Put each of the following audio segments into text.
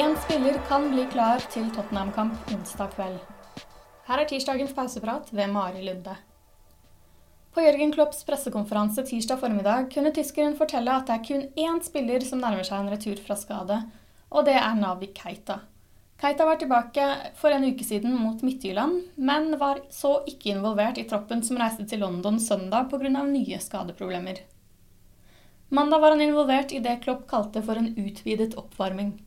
Én spiller kan bli klar til Tottenham-kamp onsdag kveld. Her er tirsdagens pauseprat ved Mari Lunde. På Jørgen Klopps pressekonferanse tirsdag formiddag kunne tyskeren fortelle at det er kun én spiller som nærmer seg en retur fra skade, og det er Navi Keita. Keita var tilbake for en uke siden mot Midtjylland, men var så ikke involvert i troppen som reiste til London søndag pga. nye skadeproblemer. Mandag var han involvert i det Klopp kalte for en utvidet oppvarming.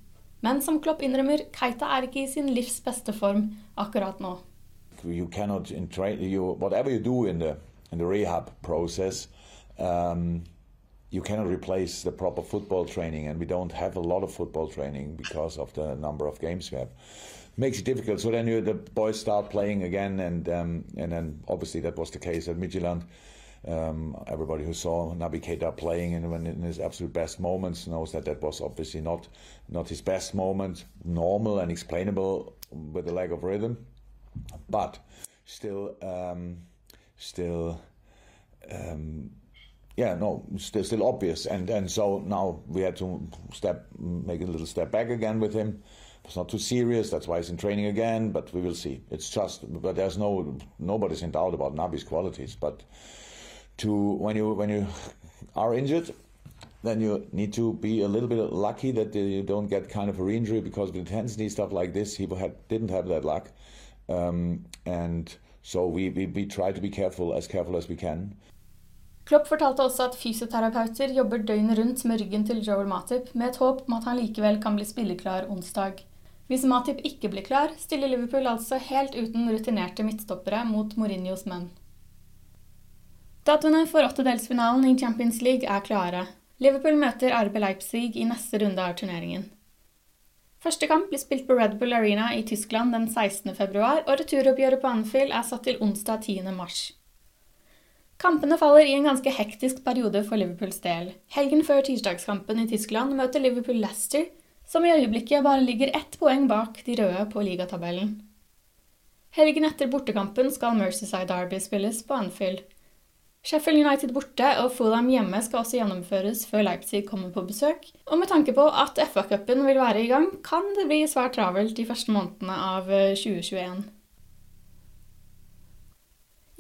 Men som Klopp innrømmer, Keita er ikke i sin livs beste form akkurat nå. You cannot in train you whatever you do in the in the rehab process. Um, you cannot replace the proper football training, and we don't have a lot of football training because of the number of games we have. Makes it difficult. So then you, the boys start playing again, and um, and then obviously that was the case at Midtjylland. Um, everybody who saw Naby Keita playing when in his absolute best moments knows that that was obviously not not his best moment, normal and explainable with a lack of rhythm, but still, um, still, um, yeah, no, still still obvious, and and so now we had to step, make a little step back again with him. It's not too serious. That's why he's in training again. But we will see. It's just, but there's no nobody's in doubt about Nabi's qualities, but to when you when you are injured, then you need to be a little bit lucky that you don't get kind of a re-injury because with intensity stuff like this, he had, didn't have that luck, um, and so we, we we try to be careful as careful as we can. Klopp fortalte også at fysioterapeuter jobber døgnet rundt med ryggen til Joel Matip, med et håp om at han likevel kan bli spilleklar onsdag. Hvis Matip ikke blir klar, stiller Liverpool altså helt uten rutinerte midtstoppere mot Mourinhos menn. Datoene for åttedelsfinalen i Champions League er klare. Liverpool møter RB Leipzig i neste runde av turneringen. Første kamp blir spilt på Red Bull Arena i Tyskland den 16. februar, og returoppgjøret på Anfield er satt til onsdag 10. mars. Kampene faller i en ganske hektisk periode for Liverpools del. Helgen før tirsdagskampen i Tyskland møter Liverpool Leicester, som i øyeblikket bare ligger ett poeng bak de røde på ligatabellen. Helgen etter bortekampen skal Mercyside Derby spilles på Anfield. Sheffield United borte og Fulham hjemme skal også gjennomføres før Leipzig kommer på besøk. Og med tanke på at FA-cupen vil være i gang, kan det bli svært travelt de første månedene av 2021.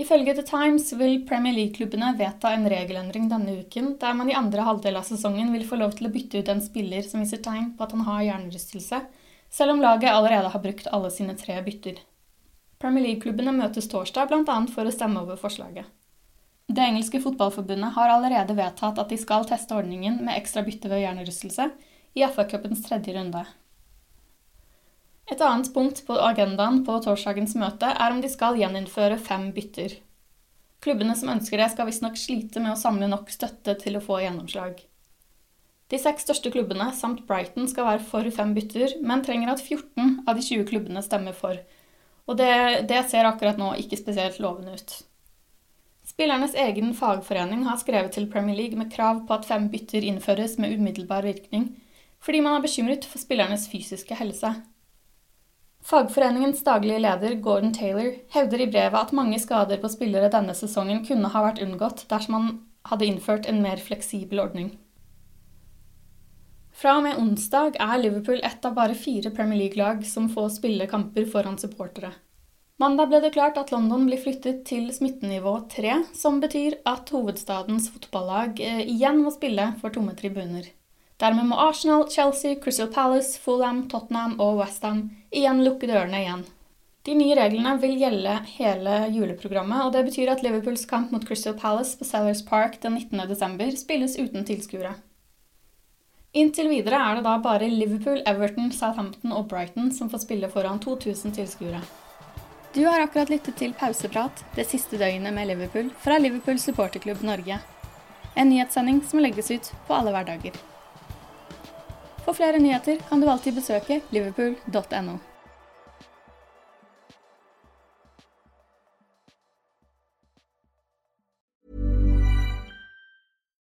Ifølge The Times vil Premier League-klubbene vedta en regelendring denne uken, der man i andre halvdel av sesongen vil få lov til å bytte ut en spiller som viser tegn på at han har hjernerystelse, selv om laget allerede har brukt alle sine tre bytter. Premier League-klubbene møtes torsdag bl.a. for å stemme over forslaget. Det engelske fotballforbundet har allerede vedtatt at de skal teste ordningen med ekstra bytte ved hjernerystelse i FA-cupens tredje runde. Et annet punkt på agendaen på torsdagens møte er om de skal gjeninnføre fem bytter. Klubbene som ønsker det, skal visstnok slite med å samle nok støtte til å få gjennomslag. De seks største klubbene samt Brighton skal være for fem bytter, men trenger at 14 av de 20 klubbene stemmer for. Og det, det ser akkurat nå ikke spesielt lovende ut. Spillernes egen fagforening har skrevet til Premier League med krav på at fem bytter innføres med umiddelbar virkning, fordi man er bekymret for spillernes fysiske helse. Fagforeningens daglige leder, Gordon Taylor, hevder i brevet at mange skader på spillere denne sesongen kunne ha vært unngått dersom man hadde innført en mer fleksibel ordning. Fra og med onsdag er Liverpool ett av bare fire Premier League-lag som får spille kamper foran supportere. Mandag ble det klart at London blir flyttet til smittenivå 3, som betyr at hovedstadens fotballag eh, igjen må spille for tomme tribuner. Dermed må Arsenal, Chelsea, Crystal Palace, Fulham, Tottenham og Westham igjen lukke dørene igjen. De nye reglene vil gjelde hele juleprogrammet, og det betyr at Liverpools kamp mot Crystal Palace på Sellers Park den 19.12. spilles uten tilskuere. Inntil videre er det da bare Liverpool, Everton, Southampton og Brighton som får spille foran 2000 tilskuere. Du har akkurat lyttet til Pauseprat, det siste døgnet med Liverpool, fra Liverpool supporterklubb Norge. En nyhetssending som legges ut på alle hverdager. For flere nyheter kan du alltid besøke liverpool.no.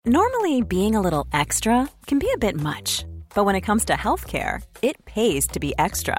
Normally, being a little extra can be a bit much, but when it comes to healthcare, it pays to be extra.